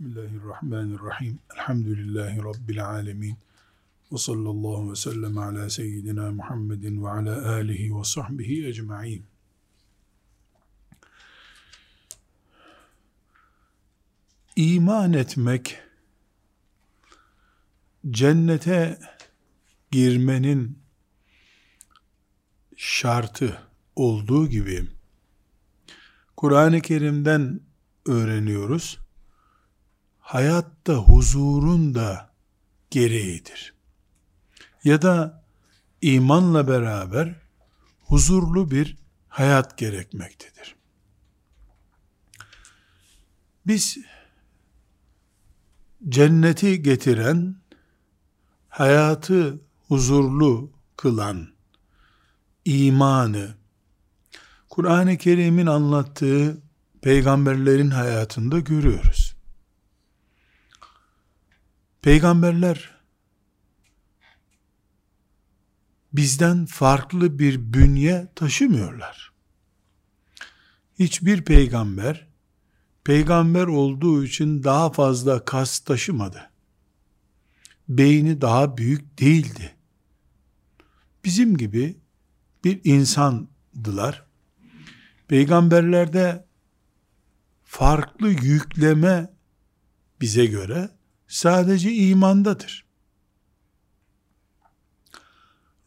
Bismillahirrahmanirrahim. Elhamdülillahi Rabbil alemin. Ve sallallahu ve sellem ala seyyidina Muhammedin ve ala alihi ve sahbihi ecma'in. İman etmek, cennete girmenin şartı olduğu gibi, Kur'an-ı Kerim'den öğreniyoruz hayatta huzurun da gereğidir. Ya da imanla beraber huzurlu bir hayat gerekmektedir. Biz cenneti getiren, hayatı huzurlu kılan imanı, Kur'an-ı Kerim'in anlattığı peygamberlerin hayatında görüyoruz. Peygamberler bizden farklı bir bünye taşımıyorlar. Hiçbir peygamber peygamber olduğu için daha fazla kas taşımadı. Beyni daha büyük değildi. Bizim gibi bir insandılar. Peygamberlerde farklı yükleme bize göre sadece imandadır.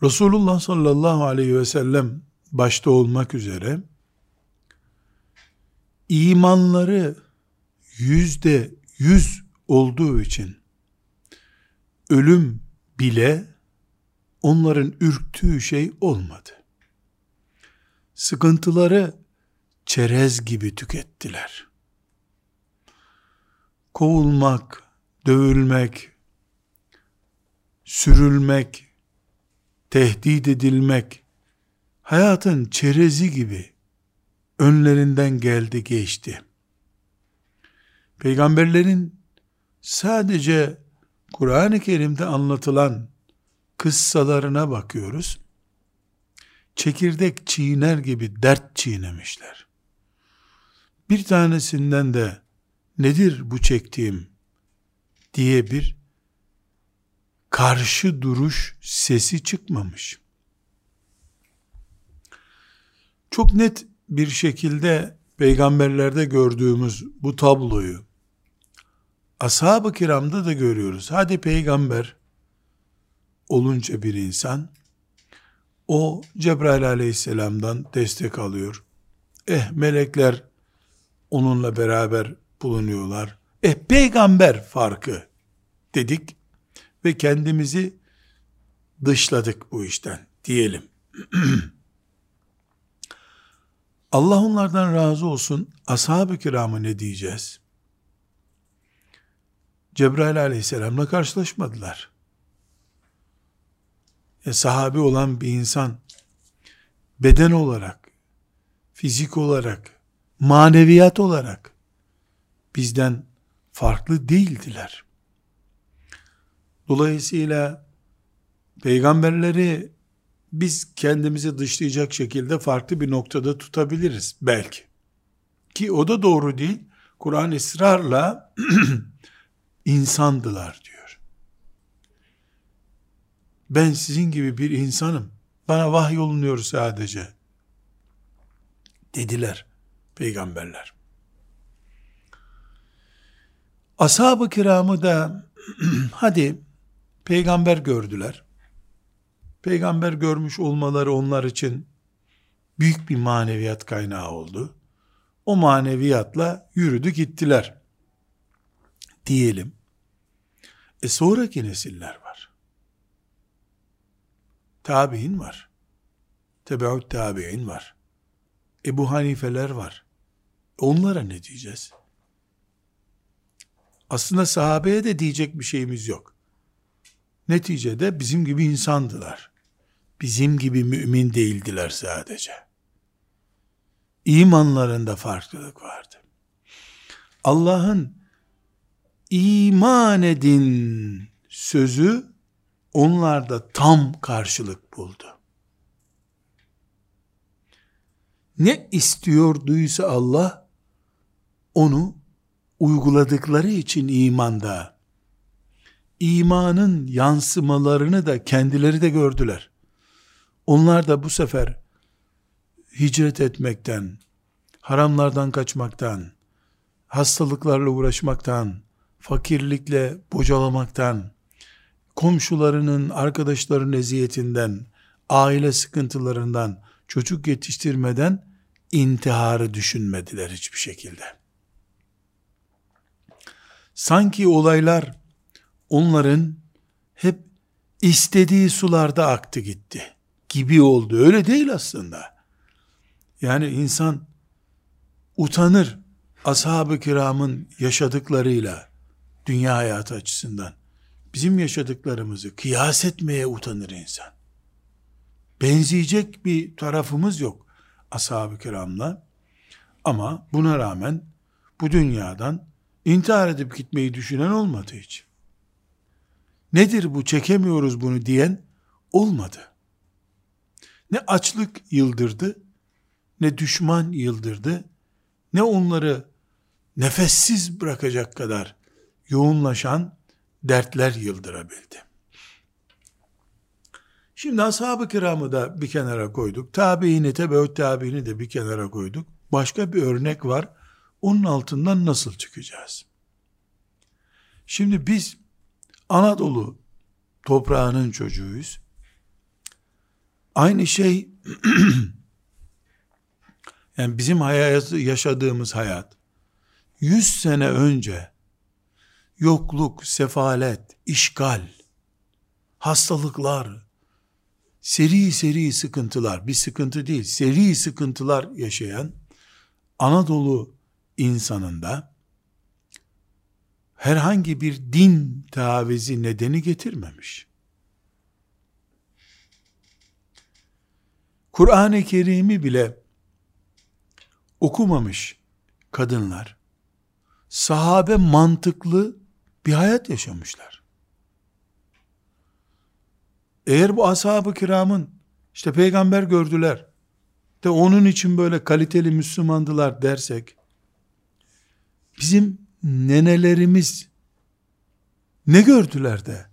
Resulullah sallallahu aleyhi ve sellem başta olmak üzere imanları yüzde yüz olduğu için ölüm bile onların ürktüğü şey olmadı. Sıkıntıları çerez gibi tükettiler. Kovulmak, dövülmek, sürülmek, tehdit edilmek, hayatın çerezi gibi önlerinden geldi geçti. Peygamberlerin sadece Kur'an-ı Kerim'de anlatılan kıssalarına bakıyoruz. Çekirdek çiğner gibi dert çiğnemişler. Bir tanesinden de nedir bu çektiğim diye bir karşı duruş sesi çıkmamış. Çok net bir şekilde peygamberlerde gördüğümüz bu tabloyu ashab-ı kiramda da görüyoruz. Hadi peygamber olunca bir insan o Cebrail aleyhisselamdan destek alıyor. Eh melekler onunla beraber bulunuyorlar. Eh peygamber farkı dedik ve kendimizi dışladık bu işten diyelim. Allah onlardan razı olsun. Ashab-ı kiramı ne diyeceğiz? Cebrail aleyhisselamla karşılaşmadılar. E, sahabi olan bir insan beden olarak, fizik olarak, maneviyat olarak bizden farklı değildiler. Dolayısıyla peygamberleri biz kendimizi dışlayacak şekilde farklı bir noktada tutabiliriz belki. Ki o da doğru değil. Kur'an ısrarla insandılar diyor. Ben sizin gibi bir insanım. Bana vahiy olunuyor sadece. Dediler peygamberler. Ashab-ı kiramı da hadi peygamber gördüler. Peygamber görmüş olmaları onlar için büyük bir maneviyat kaynağı oldu. O maneviyatla yürüdü gittiler. Diyelim. E sonraki nesiller var. Tabi'in var. Tebeut tabi'in var. Ebu Hanifeler var. Onlara ne diyeceğiz? Aslında sahabeye de diyecek bir şeyimiz yok. Neticede bizim gibi insandılar. Bizim gibi mümin değildiler sadece. İmanlarında farklılık vardı. Allah'ın iman edin sözü onlarda tam karşılık buldu. Ne istiyorduysa Allah onu uyguladıkları için imanda imanın yansımalarını da kendileri de gördüler. Onlar da bu sefer hicret etmekten, haramlardan kaçmaktan, hastalıklarla uğraşmaktan, fakirlikle bocalamaktan, komşularının, arkadaşların eziyetinden, aile sıkıntılarından, çocuk yetiştirmeden intiharı düşünmediler hiçbir şekilde. Sanki olaylar onların hep istediği sularda aktı gitti gibi oldu. Öyle değil aslında. Yani insan utanır ashab-ı kiramın yaşadıklarıyla dünya hayatı açısından. Bizim yaşadıklarımızı kıyas etmeye utanır insan. Benzeyecek bir tarafımız yok ashab-ı kiramla. Ama buna rağmen bu dünyadan intihar edip gitmeyi düşünen olmadı hiç. Nedir bu çekemiyoruz bunu diyen olmadı. Ne açlık yıldırdı, ne düşman yıldırdı, ne onları nefessiz bırakacak kadar yoğunlaşan dertler yıldırabildi. Şimdi ashab-ı kiramı da bir kenara koyduk. Tabiini, tebeut tabiini de bir kenara koyduk. Başka bir örnek var. Onun altından nasıl çıkacağız? Şimdi biz Anadolu toprağının çocuğuyuz. Aynı şey yani bizim hayatı yaşadığımız hayat 100 sene önce yokluk, sefalet, işgal, hastalıklar, seri seri sıkıntılar, bir sıkıntı değil, seri sıkıntılar yaşayan Anadolu insanında herhangi bir din tavizi nedeni getirmemiş. Kur'an-ı Kerim'i bile okumamış kadınlar, sahabe mantıklı bir hayat yaşamışlar. Eğer bu ashab-ı kiramın işte peygamber gördüler de onun için böyle kaliteli Müslümandılar dersek bizim nenelerimiz ne gördüler de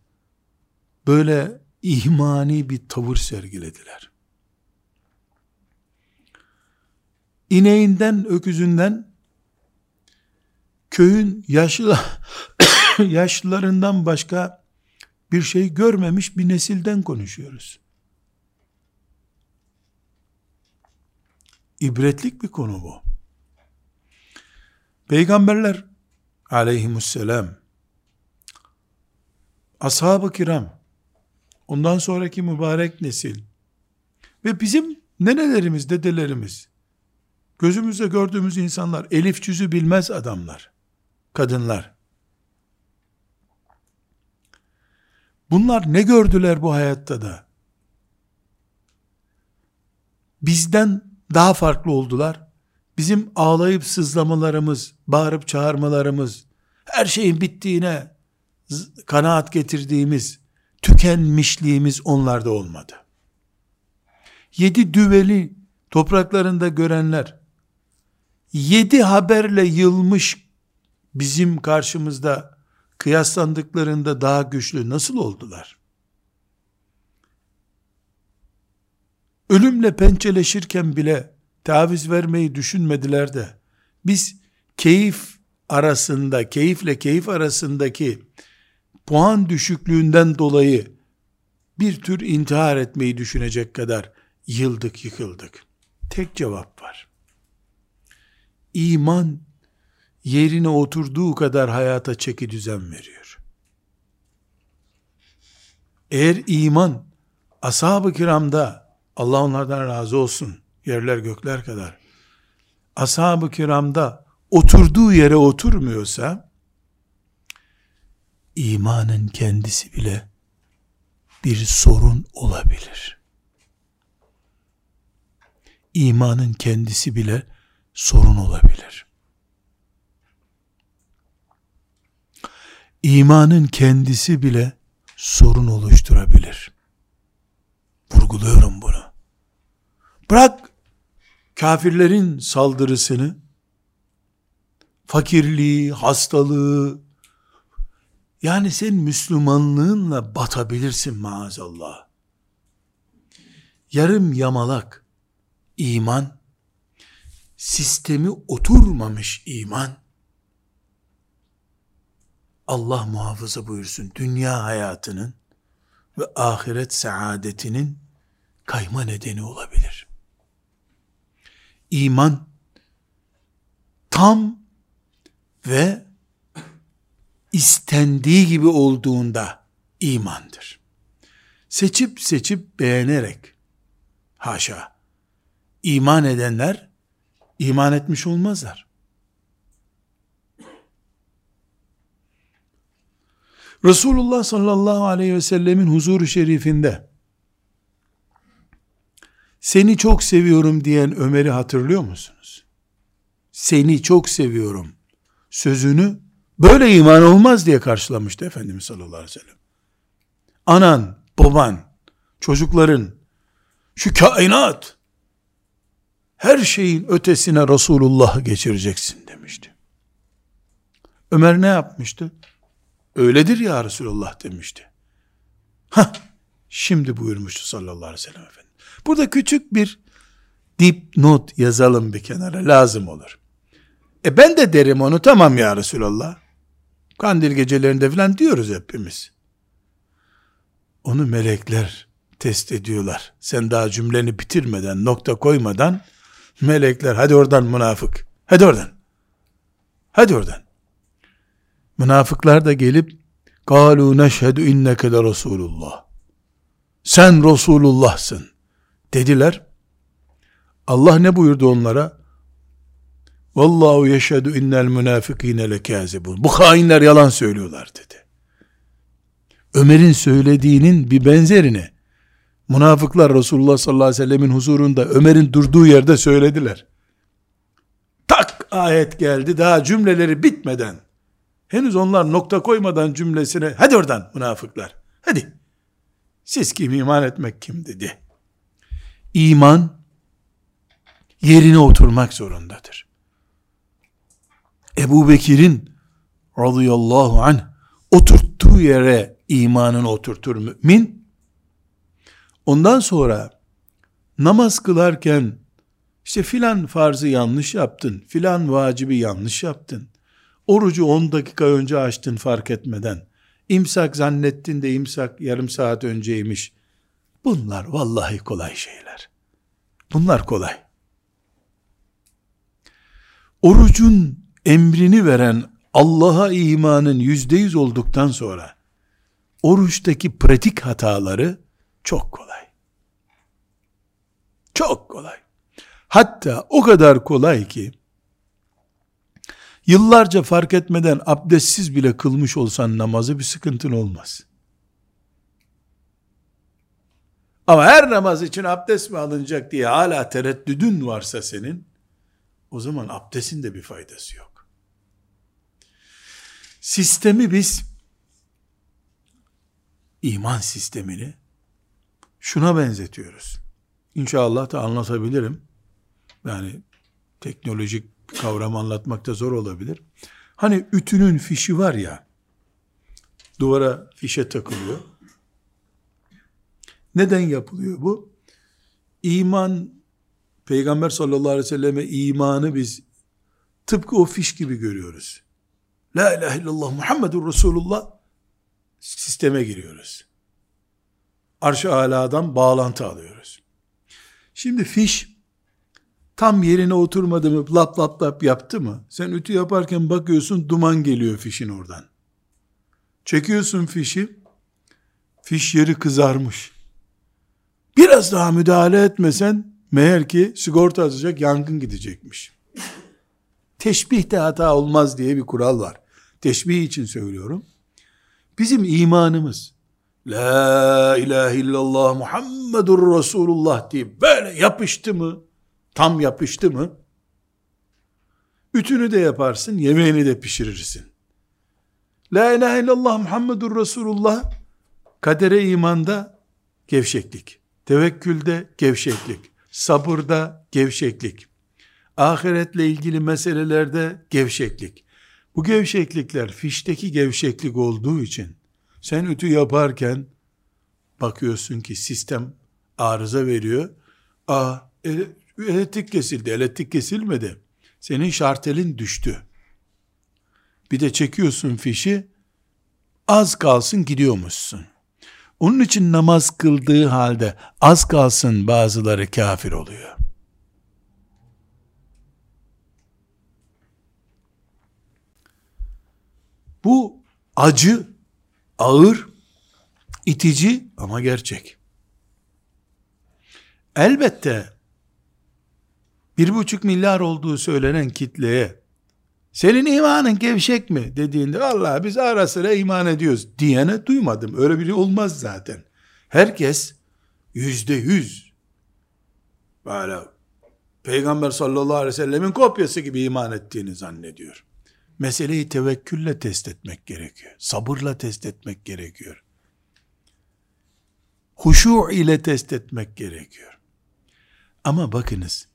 böyle ihmani bir tavır sergilediler. İneğinden, öküzünden köyün yaşlı yaşlılarından başka bir şey görmemiş bir nesilden konuşuyoruz. İbretlik bir konu bu. Peygamberler aleyhisselam ashab-ı kiram ondan sonraki mübarek nesil ve bizim nenelerimiz, dedelerimiz gözümüzde gördüğümüz insanlar elif cüzü bilmez adamlar, kadınlar. Bunlar ne gördüler bu hayatta da? Bizden daha farklı oldular. Bizim ağlayıp sızlamalarımız, bağırıp çağırmalarımız, her şeyin bittiğine kanaat getirdiğimiz, tükenmişliğimiz onlarda olmadı. Yedi düveli topraklarında görenler, yedi haberle yılmış bizim karşımızda kıyaslandıklarında daha güçlü nasıl oldular? Ölümle pençeleşirken bile taviz vermeyi düşünmediler de biz keyif arasında, keyifle keyif arasındaki puan düşüklüğünden dolayı bir tür intihar etmeyi düşünecek kadar yıldık, yıkıldık. Tek cevap var. İman yerine oturduğu kadar hayata çeki düzen veriyor. Eğer iman ashab-ı kiramda Allah onlardan razı olsun yerler gökler kadar ashab-ı kiramda oturduğu yere oturmuyorsa imanın kendisi bile bir sorun olabilir. İmanın kendisi bile sorun olabilir. imanın kendisi bile sorun oluşturabilir. Vurguluyorum bunu. Bırak kafirlerin saldırısını, fakirliği, hastalığı, yani sen Müslümanlığınla batabilirsin maazallah. Yarım yamalak iman, sistemi oturmamış iman, Allah muhafaza buyursun dünya hayatının ve ahiret saadetinin kayma nedeni olabilir. İman tam ve istendiği gibi olduğunda imandır. Seçip seçip beğenerek haşa iman edenler iman etmiş olmazlar. Resulullah sallallahu aleyhi ve sellemin huzuru şerifinde seni çok seviyorum diyen Ömer'i hatırlıyor musunuz? Seni çok seviyorum sözünü böyle iman olmaz diye karşılamıştı Efendimiz sallallahu aleyhi ve sellem. Anan, baban, çocukların, şu kainat, her şeyin ötesine Resulullah'ı geçireceksin demişti. Ömer ne yapmıştı? Öyledir ya Resulullah demişti. Ha, şimdi buyurmuştu sallallahu aleyhi ve sellem efendim. Burada küçük bir dip not yazalım bir kenara lazım olur. E ben de derim onu tamam ya Resulallah. Kandil gecelerinde falan diyoruz hepimiz. Onu melekler test ediyorlar. Sen daha cümleni bitirmeden, nokta koymadan melekler hadi oradan münafık. Hadi oradan. Hadi oradan. Münafıklar da gelip قَالُوا نَشْهَدُ اِنَّكَ de Resulullah. Sen Resulullah'sın dediler. Allah ne buyurdu onlara? Vallahu yeşhedü innel münafikine lekâzibun. Bu hainler yalan söylüyorlar dedi. Ömer'in söylediğinin bir benzerini münafıklar Resulullah sallallahu aleyhi ve sellemin huzurunda Ömer'in durduğu yerde söylediler. Tak ayet geldi daha cümleleri bitmeden henüz onlar nokta koymadan cümlesine hadi oradan münafıklar hadi siz kim iman etmek kim dedi. İman yerine oturmak zorundadır. Ebu Bekir'in radıyallahu anh oturttuğu yere imanını oturtur mümin. Ondan sonra namaz kılarken işte filan farzı yanlış yaptın, filan vacibi yanlış yaptın. Orucu 10 dakika önce açtın fark etmeden. İmsak zannettin de imsak yarım saat önceymiş. Bunlar vallahi kolay şeyler. Bunlar kolay. Orucun emrini veren Allah'a imanın yüzde yüz olduktan sonra oruçtaki pratik hataları çok kolay. Çok kolay. Hatta o kadar kolay ki yıllarca fark etmeden abdestsiz bile kılmış olsan namazı bir sıkıntın olmaz. Ama her namaz için abdest mi alınacak diye hala tereddüdün varsa senin, o zaman abdestin de bir faydası yok. Sistemi biz iman sistemini şuna benzetiyoruz. İnşallah da anlatabilirim. Yani teknolojik kavram anlatmakta zor olabilir. Hani ütünün fişi var ya, duvara fişe takılıyor. Neden yapılıyor bu? İman, Peygamber sallallahu aleyhi ve selleme imanı biz tıpkı o fiş gibi görüyoruz. La ilahe illallah Muhammedur Resulullah sisteme giriyoruz. Arş-ı Ala'dan bağlantı alıyoruz. Şimdi fiş tam yerine oturmadı mı, lap lap lap yaptı mı? Sen ütü yaparken bakıyorsun duman geliyor fişin oradan. Çekiyorsun fişi, fiş yeri kızarmış. Biraz daha müdahale etmesen, meğer ki sigorta atacak, yangın gidecekmiş. Teşbihte hata olmaz diye bir kural var teşbih için söylüyorum. Bizim imanımız La ilahe illallah Muhammedur Resulullah diye böyle yapıştı mı? Tam yapıştı mı? Ütünü de yaparsın, yemeğini de pişirirsin. La ilahe illallah Muhammedur Resulullah kadere imanda gevşeklik, tevekkülde gevşeklik, sabırda gevşeklik, Ahiretle ilgili meselelerde gevşeklik. Bu gevşeklikler fişteki gevşeklik olduğu için sen ütü yaparken bakıyorsun ki sistem arıza veriyor. Aa elektrik kesildi. Elektrik kesilmedi. Senin şartelin düştü. Bir de çekiyorsun fişi az kalsın gidiyormuşsun. Onun için namaz kıldığı halde az kalsın bazıları kafir oluyor. Bu acı, ağır, itici ama gerçek. Elbette bir buçuk milyar olduğu söylenen kitleye senin imanın gevşek mi dediğinde Allah biz ara sıra iman ediyoruz diyene duymadım. Öyle biri olmaz zaten. Herkes yüzde yüz böyle Peygamber sallallahu aleyhi ve sellemin kopyası gibi iman ettiğini zannediyor. Meseleyi tevekkülle test etmek gerekiyor. Sabırla test etmek gerekiyor. Huşu ile test etmek gerekiyor. Ama bakınız,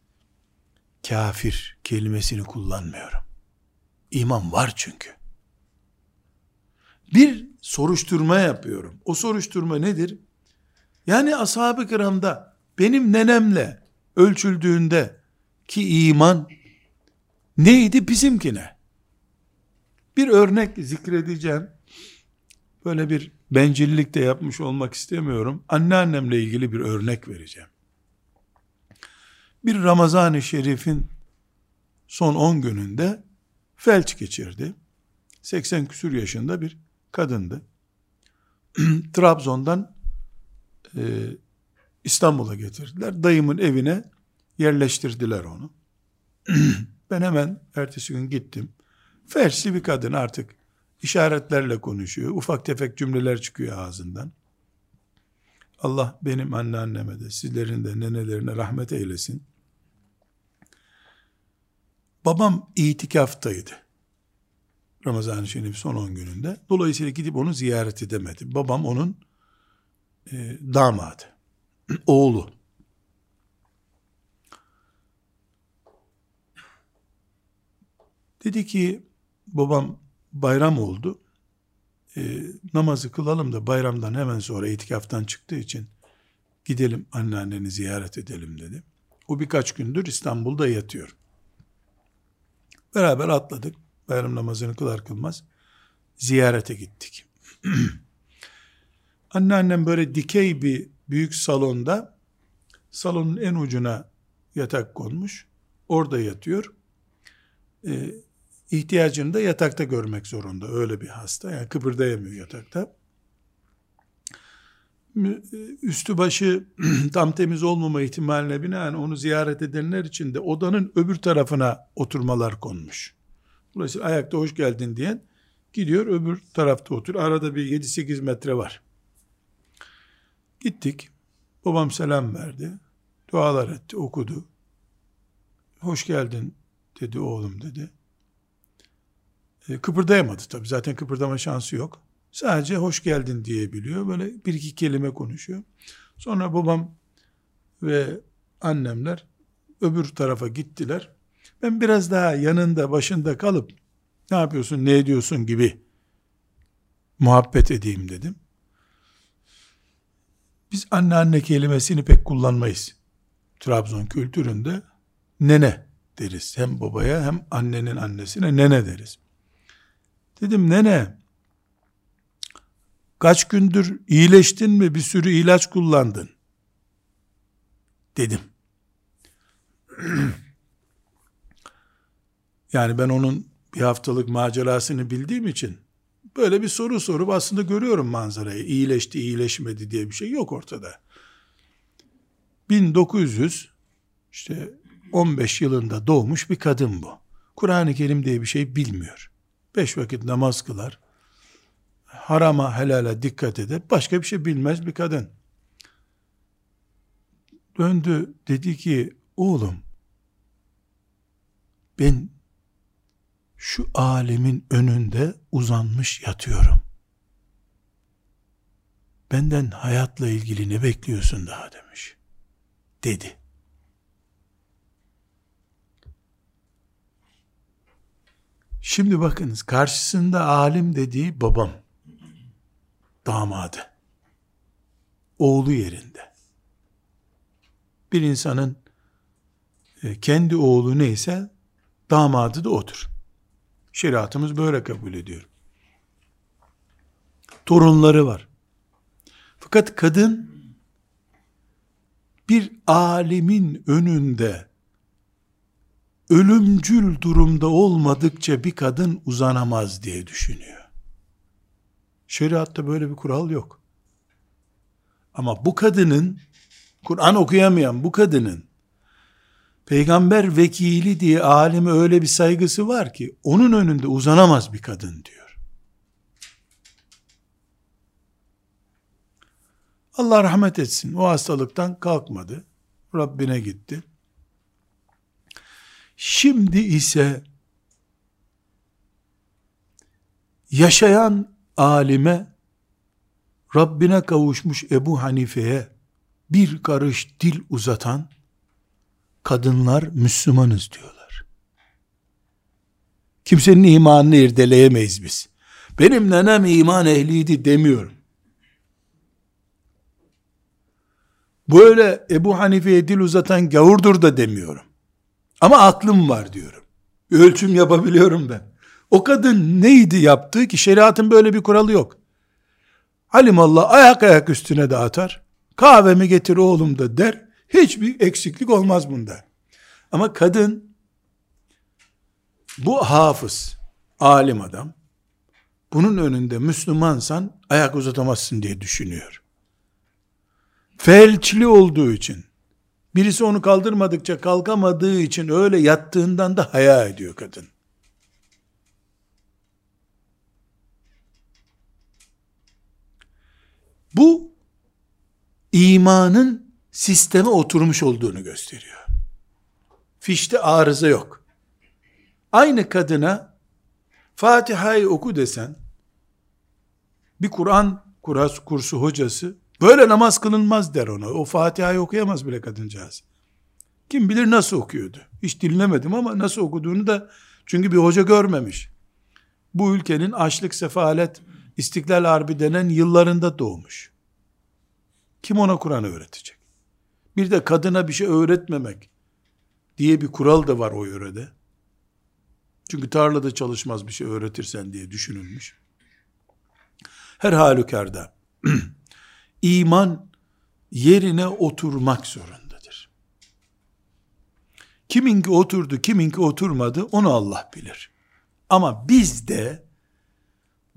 kafir kelimesini kullanmıyorum. İman var çünkü. Bir soruşturma yapıyorum. O soruşturma nedir? Yani ashab-ı kiramda benim nenemle ölçüldüğünde ki iman neydi bizimkine? Bir örnek zikredeceğim. Böyle bir bencillik de yapmış olmak istemiyorum. Anneannemle ilgili bir örnek vereceğim. Bir Ramazan-ı Şerif'in son 10 gününde felç geçirdi. 80 küsür yaşında bir kadındı. Trabzon'dan e, İstanbul'a getirdiler. Dayımın evine yerleştirdiler onu. ben hemen ertesi gün gittim. Felçli bir kadın artık işaretlerle konuşuyor. Ufak tefek cümleler çıkıyor ağzından. Allah benim anneanneme de sizlerin de nenelerine rahmet eylesin. Babam itikaftaydı. Ramazan-ı Şerif son 10 gününde. Dolayısıyla gidip onu ziyaret edemedi. Babam onun e, damadı. Oğlu. Dedi ki babam bayram oldu. E, namazı kılalım da bayramdan hemen sonra itikaftan çıktığı için gidelim anneanneni ziyaret edelim dedi. O birkaç gündür İstanbul'da yatıyor. Beraber atladık. Bayram namazını kılar kılmaz. Ziyarete gittik. Anneannem böyle dikey bir büyük salonda salonun en ucuna yatak konmuş. Orada yatıyor. Ee, ihtiyacını da yatakta görmek zorunda. Öyle bir hasta. Yani kıpırdayamıyor yatakta. Üstü başı tam temiz olmama ihtimaline binaen onu ziyaret edenler için de odanın öbür tarafına oturmalar konmuş. Dolayısıyla ayakta hoş geldin diyen gidiyor öbür tarafta otur. Arada bir 7-8 metre var. Gittik. Babam selam verdi. Dualar etti, okudu. Hoş geldin dedi oğlum dedi. E, kıpırdayamadı tabi. Zaten kıpırdama şansı yok. Sadece hoş geldin diyebiliyor. Böyle bir iki kelime konuşuyor. Sonra babam ve annemler öbür tarafa gittiler. Ben biraz daha yanında başında kalıp ne yapıyorsun ne ediyorsun gibi muhabbet edeyim dedim. Biz anne anne kelimesini pek kullanmayız. Trabzon kültüründe nene deriz. Hem babaya hem annenin annesine nene deriz. Dedim nene kaç gündür iyileştin mi bir sürü ilaç kullandın dedim. yani ben onun bir haftalık macerasını bildiğim için böyle bir soru sorup aslında görüyorum manzarayı. İyileşti, iyileşmedi diye bir şey yok ortada. 1900 işte 15 yılında doğmuş bir kadın bu. Kur'an-ı Kerim diye bir şey bilmiyor. Beş vakit namaz kılar. Harama helale dikkat eder. Başka bir şey bilmez bir kadın. Döndü dedi ki oğlum ben şu alemin önünde uzanmış yatıyorum. Benden hayatla ilgili ne bekliyorsun daha demiş. Dedi. Şimdi bakınız karşısında alim dediği babam, damadı, oğlu yerinde. Bir insanın e, kendi oğlu neyse damadı da odur. Şeriatımız böyle kabul ediyor. Torunları var. Fakat kadın bir alimin önünde ölümcül durumda olmadıkça bir kadın uzanamaz diye düşünüyor. Şeriatta böyle bir kural yok. Ama bu kadının Kur'an okuyamayan bu kadının peygamber vekili diye alime öyle bir saygısı var ki onun önünde uzanamaz bir kadın diyor. Allah rahmet etsin. O hastalıktan kalkmadı. Rabbine gitti. Şimdi ise yaşayan alime Rabbine kavuşmuş Ebu Hanife'ye bir karış dil uzatan kadınlar Müslümanız diyorlar. Kimsenin imanını irdeleyemeyiz biz. Benim nenem iman ehliydi demiyorum. Böyle Ebu Hanife'ye dil uzatan gavurdur da demiyorum. Ama aklım var diyorum. Ölçüm yapabiliyorum ben. O kadın neydi yaptığı ki şeriatın böyle bir kuralı yok. Halimallah ayak ayak üstüne de atar. Kahvemi getir oğlum da der. Hiçbir eksiklik olmaz bunda. Ama kadın bu hafız, alim adam bunun önünde Müslümansan ayak uzatamazsın diye düşünüyor. Felçli olduğu için birisi onu kaldırmadıkça kalkamadığı için öyle yattığından da haya ediyor kadın. Bu imanın sisteme oturmuş olduğunu gösteriyor. Fişte arıza yok. Aynı kadına Fatiha'yı oku desen, bir Kur'an kursu hocası, böyle namaz kılınmaz der ona. O Fatiha'yı okuyamaz bile kadıncağız. Kim bilir nasıl okuyordu. Hiç dinlemedim ama nasıl okuduğunu da çünkü bir hoca görmemiş. Bu ülkenin açlık, sefalet, İstiklal Harbi denen yıllarında doğmuş. Kim ona Kur'an öğretecek? Bir de kadına bir şey öğretmemek diye bir kural da var o yörede. Çünkü tarlada çalışmaz bir şey öğretirsen diye düşünülmüş. Her halükarda iman yerine oturmak zorundadır. Kiminki oturdu, kiminki oturmadı onu Allah bilir. Ama biz de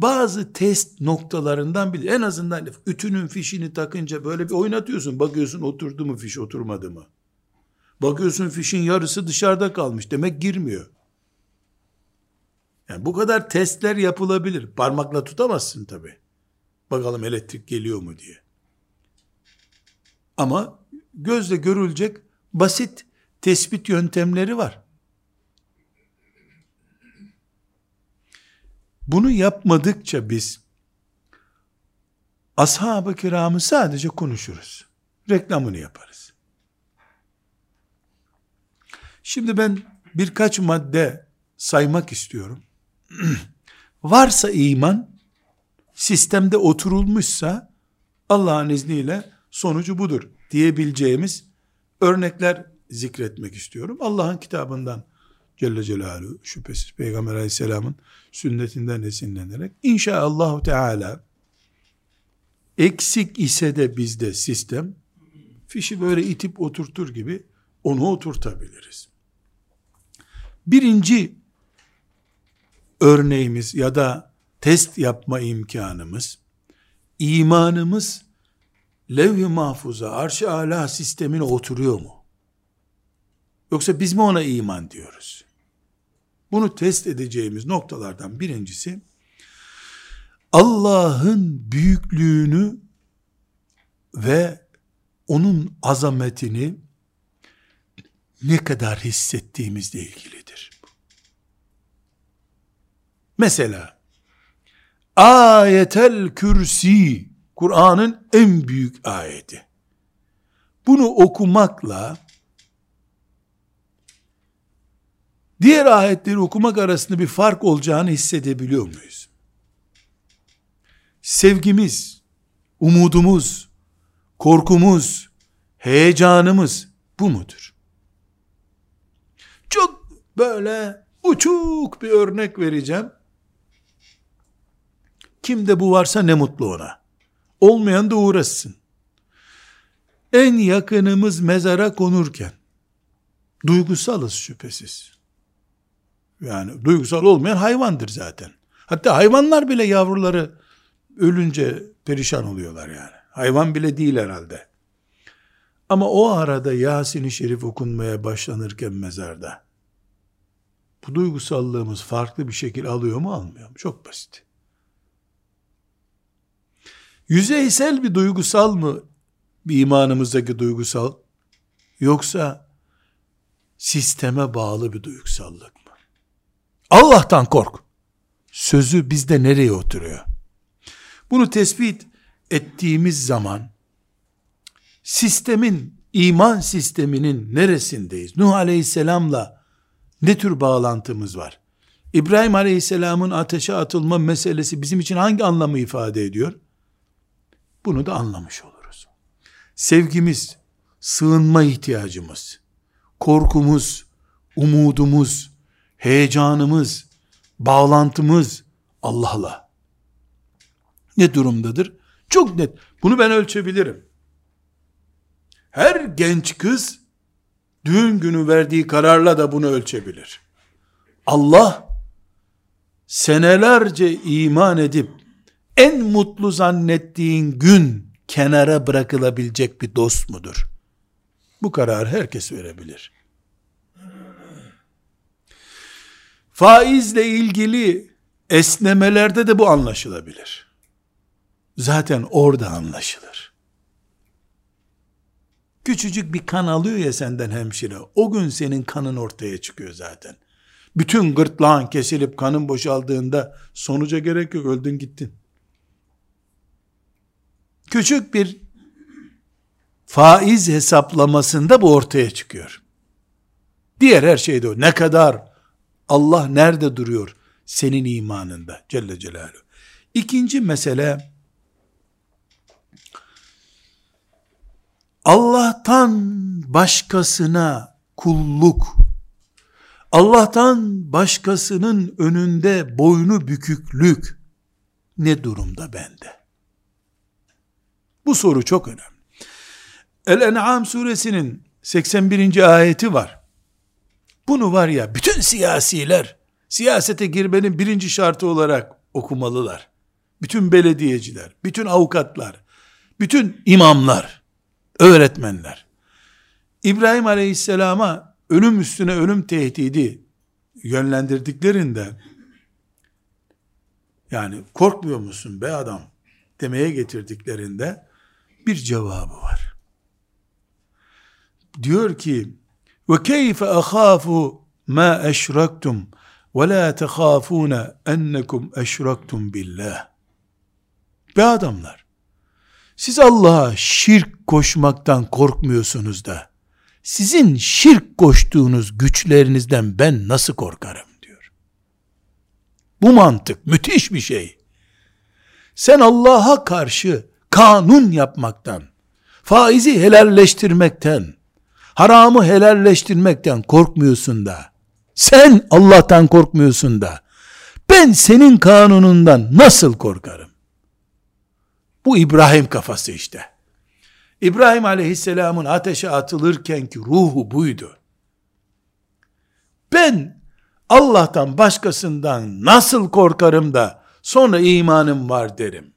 bazı test noktalarından bir en azından ütünün fişini takınca böyle bir oynatıyorsun. Bakıyorsun oturdu mu fiş oturmadı mı? Bakıyorsun fişin yarısı dışarıda kalmış. Demek girmiyor. Yani bu kadar testler yapılabilir. Parmakla tutamazsın tabi. Bakalım elektrik geliyor mu diye. Ama gözle görülecek basit tespit yöntemleri var. Bunu yapmadıkça biz ashab-ı kiramı sadece konuşuruz. Reklamını yaparız. Şimdi ben birkaç madde saymak istiyorum. Varsa iman, sistemde oturulmuşsa Allah'ın izniyle sonucu budur diyebileceğimiz örnekler zikretmek istiyorum. Allah'ın kitabından Celle Celaluhu şüphesiz Peygamber Aleyhisselam'ın sünnetinden esinlenerek inşaallah Teala eksik ise de bizde sistem fişi böyle itip oturtur gibi onu oturtabiliriz. Birinci örneğimiz ya da test yapma imkanımız imanımız levh-i mahfuza, arş-ı ala sistemine oturuyor mu? Yoksa biz mi ona iman diyoruz? Bunu test edeceğimiz noktalardan birincisi Allah'ın büyüklüğünü ve onun azametini ne kadar hissettiğimizle ilgilidir. Mesela ayetel kürsi Kur'an'ın en büyük ayeti. Bunu okumakla diğer ayetleri okumak arasında bir fark olacağını hissedebiliyor muyuz? Sevgimiz, umudumuz, korkumuz, heyecanımız bu mudur? Çok böyle uçuk bir örnek vereceğim. Kimde bu varsa ne mutlu ona. Olmayan da uğraşsın. En yakınımız mezara konurken duygusalız şüphesiz. Yani duygusal olmayan hayvandır zaten. Hatta hayvanlar bile yavruları ölünce perişan oluyorlar yani. Hayvan bile değil herhalde. Ama o arada Yasin-i Şerif okunmaya başlanırken mezarda bu duygusallığımız farklı bir şekil alıyor mu almıyor mu? Çok basit. Yüzeysel bir duygusal mı bir imanımızdaki duygusal yoksa sisteme bağlı bir duygusallık? Allah'tan kork. Sözü bizde nereye oturuyor? Bunu tespit ettiğimiz zaman sistemin, iman sisteminin neresindeyiz? Nuh Aleyhisselam'la ne tür bağlantımız var? İbrahim Aleyhisselam'ın ateşe atılma meselesi bizim için hangi anlamı ifade ediyor? Bunu da anlamış oluruz. Sevgimiz, sığınma ihtiyacımız, korkumuz, umudumuz, heyecanımız, bağlantımız Allah'la. Ne durumdadır? Çok net. Bunu ben ölçebilirim. Her genç kız düğün günü verdiği kararla da bunu ölçebilir. Allah senelerce iman edip en mutlu zannettiğin gün kenara bırakılabilecek bir dost mudur? Bu karar herkes verebilir. Faizle ilgili esnemelerde de bu anlaşılabilir. Zaten orada anlaşılır. Küçücük bir kan alıyor ya senden hemşire. O gün senin kanın ortaya çıkıyor zaten. Bütün gırtlağın kesilip kanın boşaldığında sonuca gerek yok öldün gittin. Küçük bir faiz hesaplamasında bu ortaya çıkıyor. Diğer her şeyde o. Ne kadar Allah nerede duruyor senin imanında Celle Celaluhu. İkinci mesele Allah'tan başkasına kulluk, Allah'tan başkasının önünde boynu büküklük ne durumda bende? Bu soru çok önemli. El-En'am suresinin 81. ayeti var. Bunu var ya bütün siyasiler siyasete girmenin birinci şartı olarak okumalılar. Bütün belediyeciler, bütün avukatlar, bütün imamlar, öğretmenler. İbrahim Aleyhisselam'a ölüm üstüne ölüm tehdidi yönlendirdiklerinde yani korkmuyor musun be adam demeye getirdiklerinde bir cevabı var. Diyor ki ve keyfe ahafu ma eşraktum ve la tehafuna ennekum eşraktum billah. Be adamlar, siz Allah'a şirk koşmaktan korkmuyorsunuz da, sizin şirk koştuğunuz güçlerinizden ben nasıl korkarım diyor. Bu mantık müthiş bir şey. Sen Allah'a karşı kanun yapmaktan, faizi helalleştirmekten, haramı helalleştirmekten korkmuyorsun da, sen Allah'tan korkmuyorsun da, ben senin kanunundan nasıl korkarım? Bu İbrahim kafası işte. İbrahim aleyhisselamın ateşe atılırken ki ruhu buydu. Ben Allah'tan başkasından nasıl korkarım da sonra imanım var derim.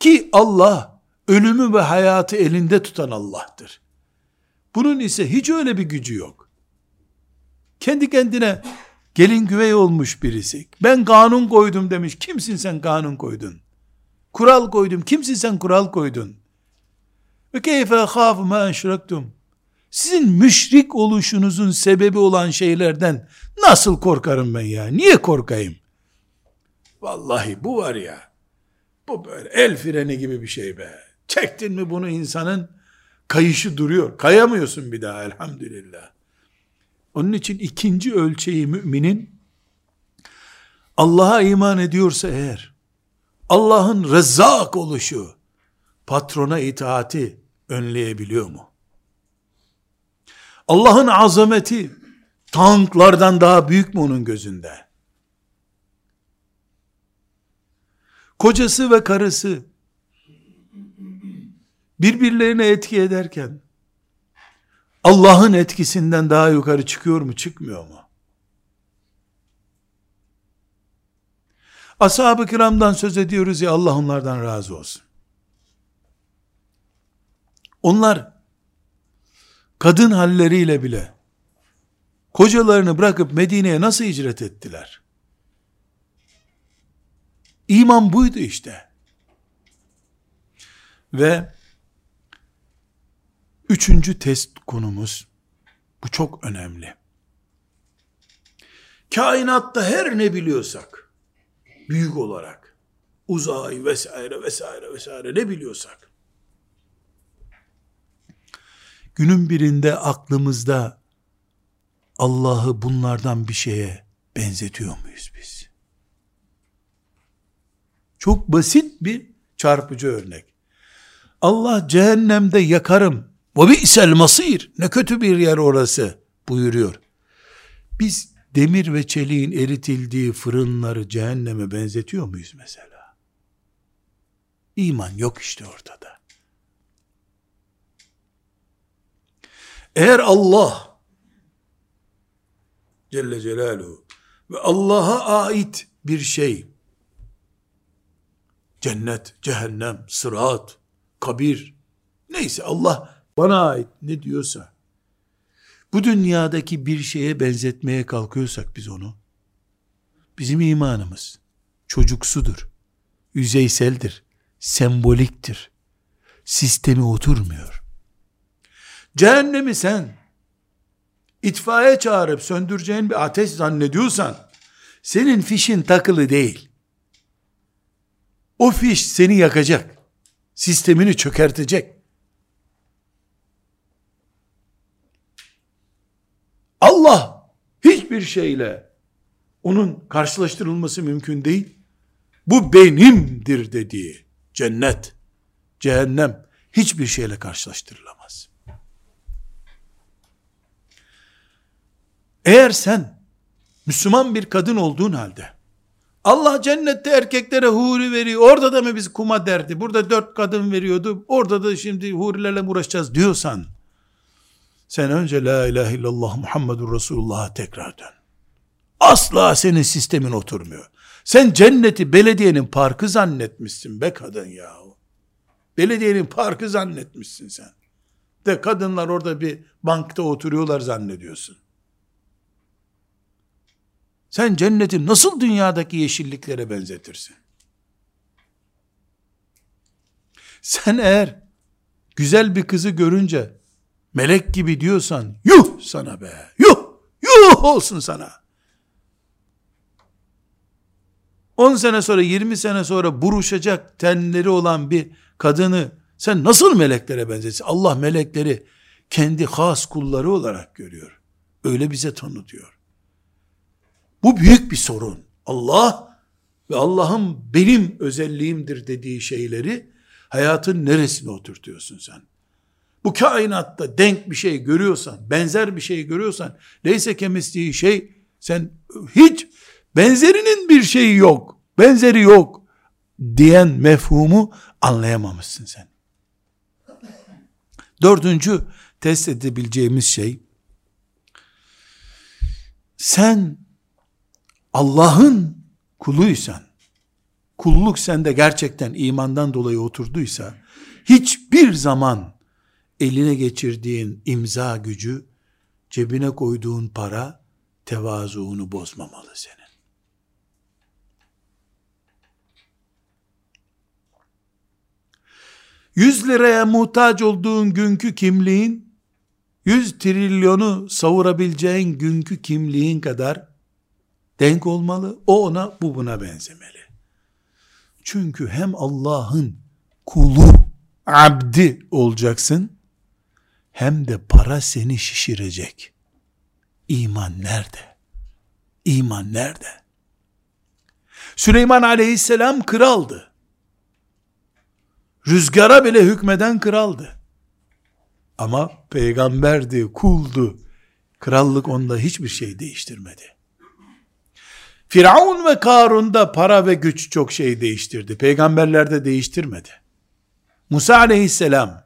Ki Allah ölümü ve hayatı elinde tutan Allah'tır. Bunun ise hiç öyle bir gücü yok. Kendi kendine gelin güvey olmuş birisi. Ben kanun koydum demiş. Kimsin sen kanun koydun? Kural koydum. Kimsin sen kural koydun? Ve keyfe hafu ma eşrektum. Sizin müşrik oluşunuzun sebebi olan şeylerden nasıl korkarım ben ya? Niye korkayım? Vallahi bu var ya, bu böyle el freni gibi bir şey be. Çektin mi bunu insanın kayışı duruyor. Kayamıyorsun bir daha elhamdülillah. Onun için ikinci ölçeği müminin Allah'a iman ediyorsa eğer Allah'ın rezzak oluşu patrona itaati önleyebiliyor mu? Allah'ın azameti tanklardan daha büyük mü onun gözünde? Kocası ve karısı birbirlerine etki ederken Allah'ın etkisinden daha yukarı çıkıyor mu çıkmıyor mu? Ashab-ı kiramdan söz ediyoruz ya Allah onlardan razı olsun. Onlar kadın halleriyle bile kocalarını bırakıp Medine'ye nasıl hicret ettiler? İman buydu işte. Ve üçüncü test konumuz, bu çok önemli. Kainatta her ne biliyorsak, büyük olarak, uzay vesaire vesaire vesaire ne biliyorsak, günün birinde aklımızda Allah'ı bunlardan bir şeye benzetiyor muyuz biz? Çok basit bir çarpıcı örnek. Allah cehennemde yakarım. Ve bi'sel masir. Ne kötü bir yer orası buyuruyor. Biz demir ve çeliğin eritildiği fırınları cehenneme benzetiyor muyuz mesela? İman yok işte ortada. Eğer Allah Celle Celaluhu ve Allah'a ait bir şey cennet, cehennem, sırat, kabir neyse Allah bana ait ne diyorsa bu dünyadaki bir şeye benzetmeye kalkıyorsak biz onu bizim imanımız çocuksudur, yüzeyseldir, semboliktir. Sistemi oturmuyor. Cehennemi sen itfaiye çağırıp söndüreceğin bir ateş zannediyorsan senin fişin takılı değil. O fiş seni yakacak. Sistemini çökertecek. Allah hiçbir şeyle onun karşılaştırılması mümkün değil. Bu benimdir dediği cennet, cehennem hiçbir şeyle karşılaştırılamaz. Eğer sen Müslüman bir kadın olduğun halde Allah cennette erkeklere huri veriyor. Orada da mı biz kuma derdi? Burada dört kadın veriyordu. Orada da şimdi hurilerle uğraşacağız diyorsan sen önce la ilahe illallah Muhammedur Resulullah'a tekrar dön. Asla senin sistemin oturmuyor. Sen cenneti belediyenin parkı zannetmişsin be kadın yahu. Belediyenin parkı zannetmişsin sen. De kadınlar orada bir bankta oturuyorlar zannediyorsun. Sen cenneti nasıl dünyadaki yeşilliklere benzetirsin? Sen eğer güzel bir kızı görünce melek gibi diyorsan yuh sana be yuh yuh olsun sana. 10 sene sonra 20 sene sonra buruşacak tenleri olan bir kadını sen nasıl meleklere benzesin? Allah melekleri kendi has kulları olarak görüyor. Öyle bize tanıtıyor. Bu büyük bir sorun. Allah ve Allah'ın benim özelliğimdir dediği şeyleri hayatın neresine oturtuyorsun sen? Bu kainatta denk bir şey görüyorsan, benzer bir şey görüyorsan, neyse kemisliği şey, sen hiç benzerinin bir şeyi yok, benzeri yok diyen mefhumu anlayamamışsın sen. Dördüncü test edebileceğimiz şey, sen Allah'ın kuluysan, kulluk sende gerçekten imandan dolayı oturduysa, hiçbir zaman eline geçirdiğin imza gücü, cebine koyduğun para, tevazuunu bozmamalı senin. Yüz liraya muhtaç olduğun günkü kimliğin, yüz trilyonu savurabileceğin günkü kimliğin kadar denk olmalı. O ona, bu buna benzemeli. Çünkü hem Allah'ın kulu, abdi olacaksın, hem de para seni şişirecek. iman nerede? İman nerede? Süleyman aleyhisselam kraldı. Rüzgara bile hükmeden kraldı. Ama peygamberdi, kuldu. Krallık onda hiçbir şey değiştirmedi. Firavun ve Karun'da para ve güç çok şey değiştirdi. Peygamberler de değiştirmedi. Musa aleyhisselam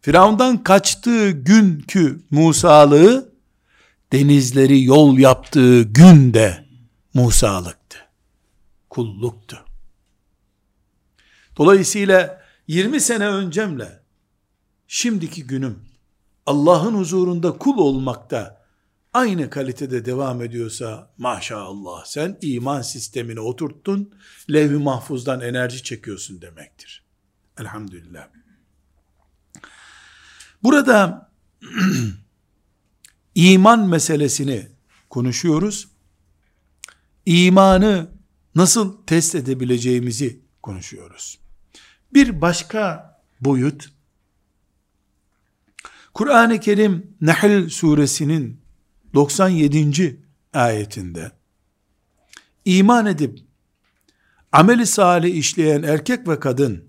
Firavundan kaçtığı günkü Musalığı denizleri yol yaptığı günde Musalıktı. Kulluktu. Dolayısıyla 20 sene öncemle şimdiki günüm Allah'ın huzurunda kul olmakta aynı kalitede devam ediyorsa maşallah sen iman sistemine oturttun, levh-i mahfuzdan enerji çekiyorsun demektir. Elhamdülillah. Burada iman meselesini konuşuyoruz. İmanı nasıl test edebileceğimizi konuşuyoruz. Bir başka boyut, Kur'an-ı Kerim Nahl suresinin 97. ayetinde iman edip ameli salih işleyen erkek ve kadın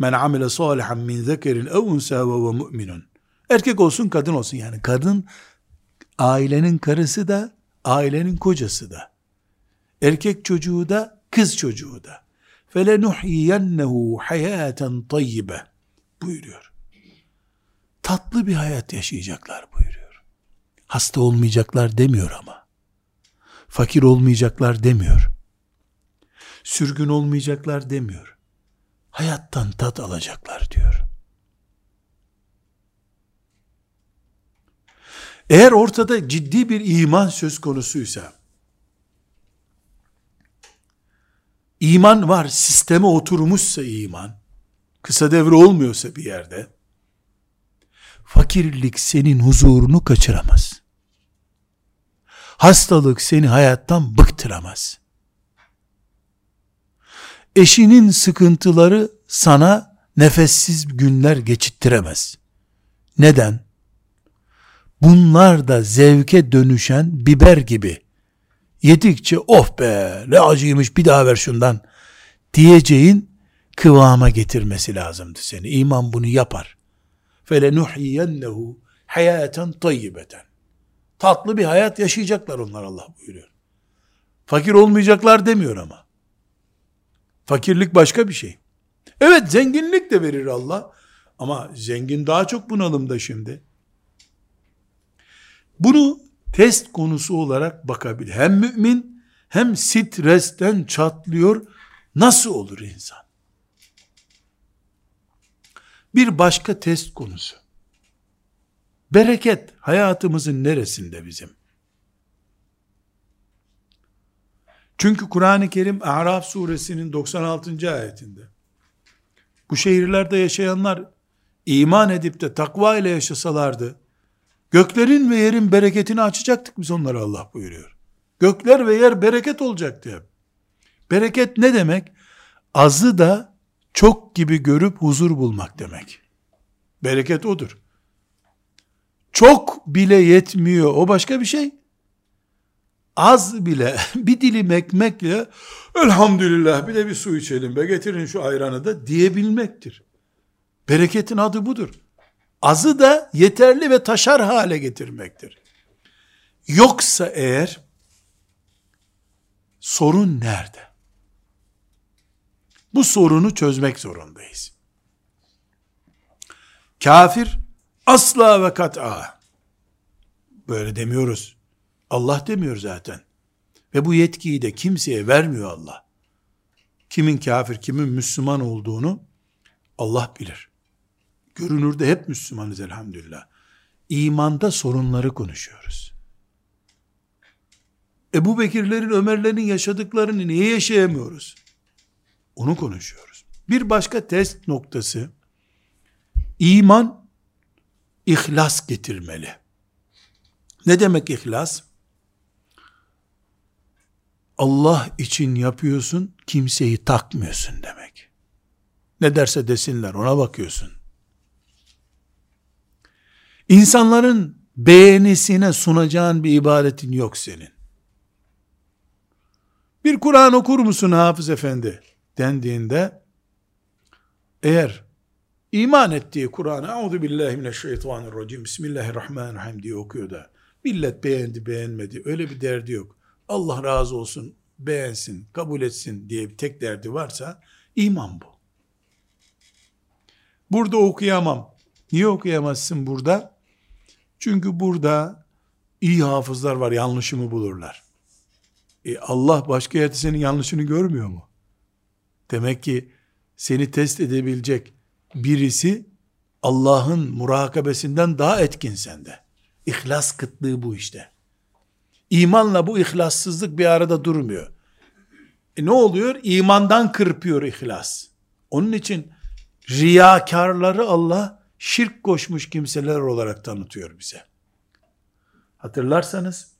men amile salihan min zekerin ev unsa ve ve mu'minun erkek olsun kadın olsun yani kadın ailenin karısı da ailenin kocası da erkek çocuğu da kız çocuğu da felenuhyiyennehu hayaten tayyibe buyuruyor tatlı bir hayat yaşayacaklar buyuruyor. Hasta olmayacaklar demiyor ama. Fakir olmayacaklar demiyor. Sürgün olmayacaklar demiyor. Hayattan tat alacaklar diyor. Eğer ortada ciddi bir iman söz konusuysa, iman var, sisteme oturmuşsa iman, kısa devre olmuyorsa bir yerde, Fakirlik senin huzurunu kaçıramaz. Hastalık seni hayattan bıktıramaz. Eşinin sıkıntıları sana nefessiz günler geçittiremez. Neden? Bunlar da zevke dönüşen biber gibi. Yedikçe oh be ne acıymış bir daha ver şundan diyeceğin kıvama getirmesi lazımdı seni. İman bunu yapar. فَلَنُحْيِيَنَّهُ hayaten tayyibeten. Tatlı bir hayat yaşayacaklar onlar Allah buyuruyor. Fakir olmayacaklar demiyor ama. Fakirlik başka bir şey. Evet zenginlik de verir Allah. Ama zengin daha çok bunalımda şimdi. Bunu test konusu olarak bakabilir. Hem mümin hem stresten çatlıyor. Nasıl olur insan? Bir başka test konusu. Bereket hayatımızın neresinde bizim? Çünkü Kur'an-ı Kerim A'raf suresinin 96. ayetinde bu şehirlerde yaşayanlar iman edip de takva ile yaşasalardı göklerin ve yerin bereketini açacaktık biz onlara Allah buyuruyor. Gökler ve yer bereket olacaktı hep. Bereket ne demek? Azı da çok gibi görüp huzur bulmak demek. Bereket odur. Çok bile yetmiyor. O başka bir şey. Az bile bir dilim ekmekle elhamdülillah bir de bir su içelim be getirin şu ayranı da diyebilmektir. Bereketin adı budur. Azı da yeterli ve taşar hale getirmektir. Yoksa eğer sorun nerede? Bu sorunu çözmek zorundayız. Kafir asla ve kat'a böyle demiyoruz. Allah demiyor zaten. Ve bu yetkiyi de kimseye vermiyor Allah. Kimin kafir, kimin Müslüman olduğunu Allah bilir. Görünürde hep Müslümanız elhamdülillah. İmanda sorunları konuşuyoruz. Ebu Bekirlerin, Ömerlerin yaşadıklarını niye yaşayamıyoruz? Onu konuşuyoruz. Bir başka test noktası iman ihlas getirmeli. Ne demek ihlas? Allah için yapıyorsun, kimseyi takmıyorsun demek. Ne derse desinler ona bakıyorsun. İnsanların beğenisine sunacağın bir ibadetin yok senin. Bir Kur'an okur musun Hafız Efendi dendiğinde eğer iman ettiği Kur'an'ı Euzu billahi mineşşeytanirracim Bismillahirrahmanirrahim diye okuyor da millet beğendi beğenmedi öyle bir derdi yok. Allah razı olsun beğensin kabul etsin diye bir tek derdi varsa iman bu. Burada okuyamam. Niye okuyamazsın burada? Çünkü burada iyi hafızlar var yanlışımı bulurlar. E Allah başka yerde senin yanlışını görmüyor mu? Demek ki seni test edebilecek birisi Allah'ın murakabesinden daha etkin sende. İhlas kıtlığı bu işte. İmanla bu ihlassızlık bir arada durmuyor. E ne oluyor? İmandan kırpıyor ihlas. Onun için riyakarları Allah şirk koşmuş kimseler olarak tanıtıyor bize. Hatırlarsanız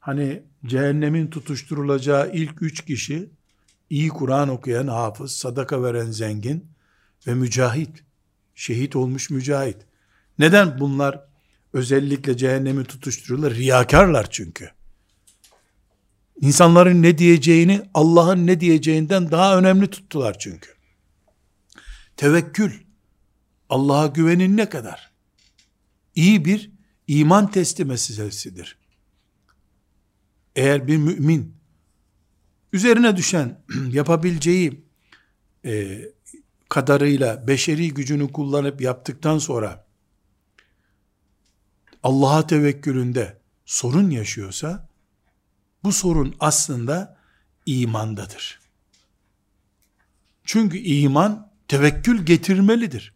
hani cehennemin tutuşturulacağı ilk üç kişi iyi Kur'an okuyan hafız, sadaka veren zengin ve mücahit. Şehit olmuş mücahit. Neden bunlar özellikle cehennemi tutuştururlar? Riyakarlar çünkü. İnsanların ne diyeceğini Allah'ın ne diyeceğinden daha önemli tuttular çünkü. Tevekkül, Allah'a güvenin ne kadar? İyi bir iman testi meselesidir. Eğer bir mümin üzerine düşen yapabileceği e, kadarıyla beşeri gücünü kullanıp yaptıktan sonra Allah'a tevekkülünde sorun yaşıyorsa bu sorun aslında imandadır. Çünkü iman tevekkül getirmelidir.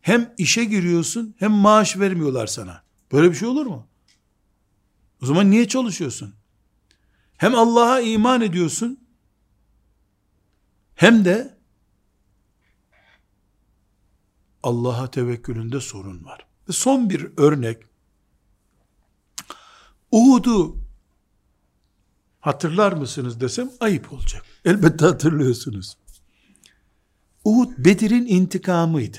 Hem işe giriyorsun hem maaş vermiyorlar sana. Böyle bir şey olur mu? O zaman niye çalışıyorsun? Hem Allah'a iman ediyorsun hem de Allah'a tevekkülünde sorun var. Ve son bir örnek Uhud'u hatırlar mısınız desem ayıp olacak. Elbette hatırlıyorsunuz. Uhud Bedir'in intikamıydı.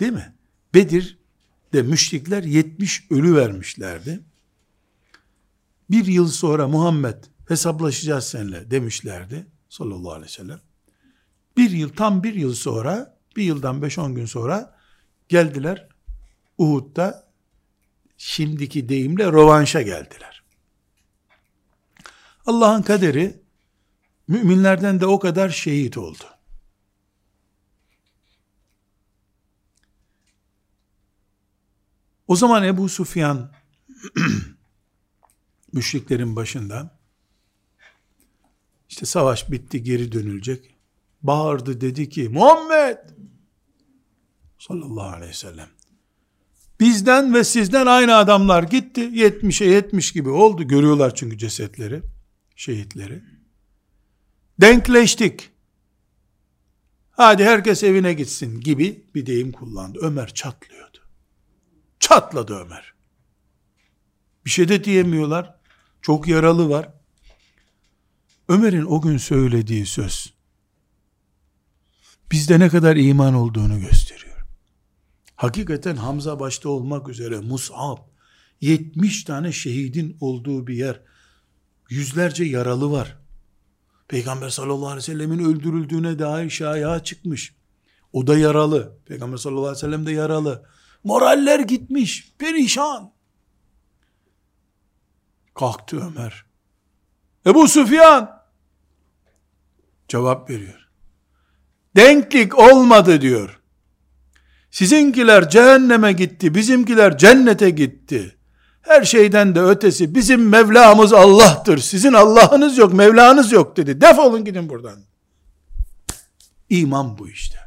Değil mi? Bedir'de müşrikler 70 ölü vermişlerdi. Bir yıl sonra Muhammed hesaplaşacağız seninle demişlerdi sallallahu aleyhi ve sellem. Bir yıl tam bir yıl sonra bir yıldan 5-10 gün sonra geldiler Uhud'da şimdiki deyimle rovanşa geldiler. Allah'ın kaderi müminlerden de o kadar şehit oldu. O zaman Ebu Sufyan müşriklerin başında işte savaş bitti geri dönülecek. Bağırdı dedi ki Muhammed sallallahu aleyhi ve sellem bizden ve sizden aynı adamlar gitti. 70'e 70 gibi oldu. Görüyorlar çünkü cesetleri, şehitleri. Denkleştik. Hadi herkes evine gitsin gibi bir deyim kullandı. Ömer çatlıyordu. Çatladı Ömer. Bir şey de diyemiyorlar. Çok yaralı var. Ömer'in o gün söylediği söz bizde ne kadar iman olduğunu gösteriyor. Hakikaten Hamza başta olmak üzere Mus'ab 70 tane şehidin olduğu bir yer. Yüzlerce yaralı var. Peygamber sallallahu aleyhi ve sellemin öldürüldüğüne dair şaya çıkmış. O da yaralı. Peygamber sallallahu aleyhi ve sellem de yaralı. Moraller gitmiş. Perişan. Kalktı Ömer. Ebu Süfyan cevap veriyor. Denklik olmadı diyor. Sizinkiler cehenneme gitti, bizimkiler cennete gitti. Her şeyden de ötesi bizim Mevlamız Allah'tır. Sizin Allah'ınız yok, Mevlanız yok dedi. Defolun gidin buradan. İman bu işte.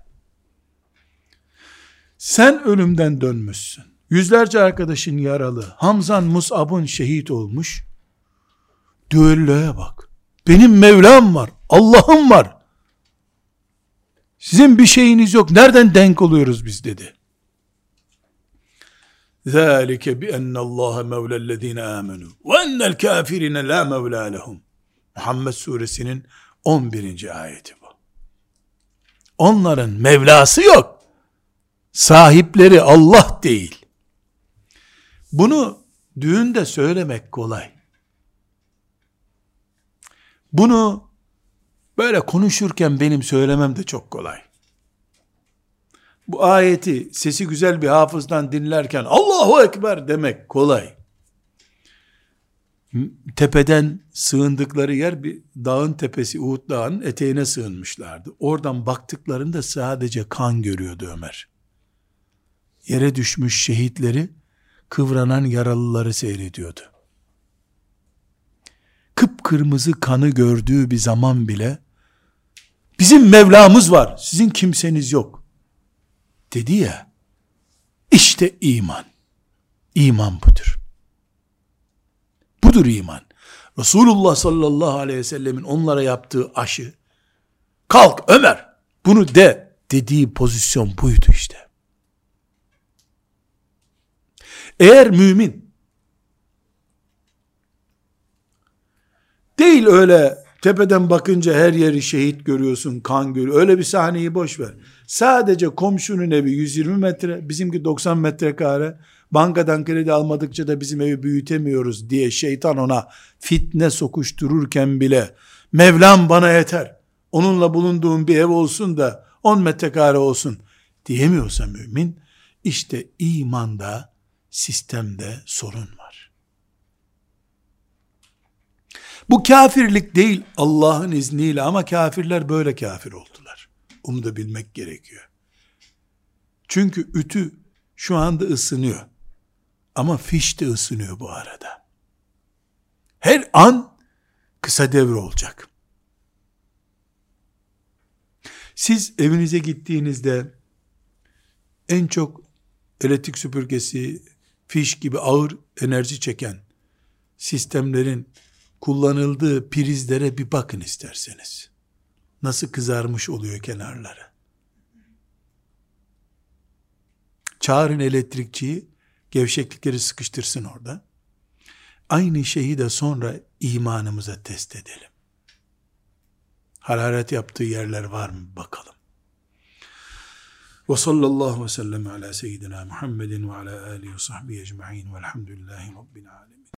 Sen ölümden dönmüşsün. Yüzlerce arkadaşın yaralı. Hamzan Mus'ab'ın şehit olmuş. Düelloya bak. Benim Mevlam var. Allah'ım var. Sizin bir şeyiniz yok. Nereden denk oluyoruz biz dedi. ذَٰلِكَ بِأَنَّ اللّٰهَ مَوْلَى الَّذ۪ينَ آمَنُوا وَاَنَّ الْكَافِرِينَ لَا مَوْلَى لَهُمْ Muhammed suresinin 11. ayeti bu. Onların Mevlası yok. Sahipleri Allah değil. Bunu düğünde söylemek kolay. Bunu böyle konuşurken benim söylemem de çok kolay. Bu ayeti sesi güzel bir hafızdan dinlerken Allahu Ekber demek kolay. Tepeden sığındıkları yer bir dağın tepesi Uhud dağının eteğine sığınmışlardı. Oradan baktıklarında sadece kan görüyordu Ömer. Yere düşmüş şehitleri kıvranan yaralıları seyrediyordu. Kıpkırmızı kanı gördüğü bir zaman bile bizim Mevlamız var, sizin kimseniz yok. Dedi ya, işte iman. İman budur. Budur iman. Resulullah sallallahu aleyhi ve sellemin onlara yaptığı aşı, kalk Ömer, bunu de dediği pozisyon buydu işte. Eğer mümin değil öyle tepeden bakınca her yeri şehit görüyorsun, kan görüyor. Öyle bir sahneyi boş ver. Sadece komşunun evi 120 metre, bizimki 90 metrekare. Bankadan kredi almadıkça da bizim evi büyütemiyoruz diye şeytan ona fitne sokuştururken bile Mevlam bana yeter. Onunla bulunduğum bir ev olsun da 10 metrekare olsun diyemiyorsa mümin işte imanda sistemde sorun var. Bu kafirlik değil Allah'ın izniyle ama kafirler böyle kafir oldular. Onu da bilmek gerekiyor. Çünkü ütü şu anda ısınıyor. Ama fiş de ısınıyor bu arada. Her an kısa devre olacak. Siz evinize gittiğinizde en çok elektrik süpürgesi, fiş gibi ağır enerji çeken sistemlerin kullanıldığı prizlere bir bakın isterseniz. Nasıl kızarmış oluyor kenarları. Çağırın elektrikçiyi, gevşeklikleri sıkıştırsın orada. Aynı şeyi de sonra imanımıza test edelim. Hararet yaptığı yerler var mı bakalım. Ve sallallahu ve sellem ala seyyidina Muhammedin ve ala alihi ve sahbihi ecma'in velhamdülillahi rabbil alemin.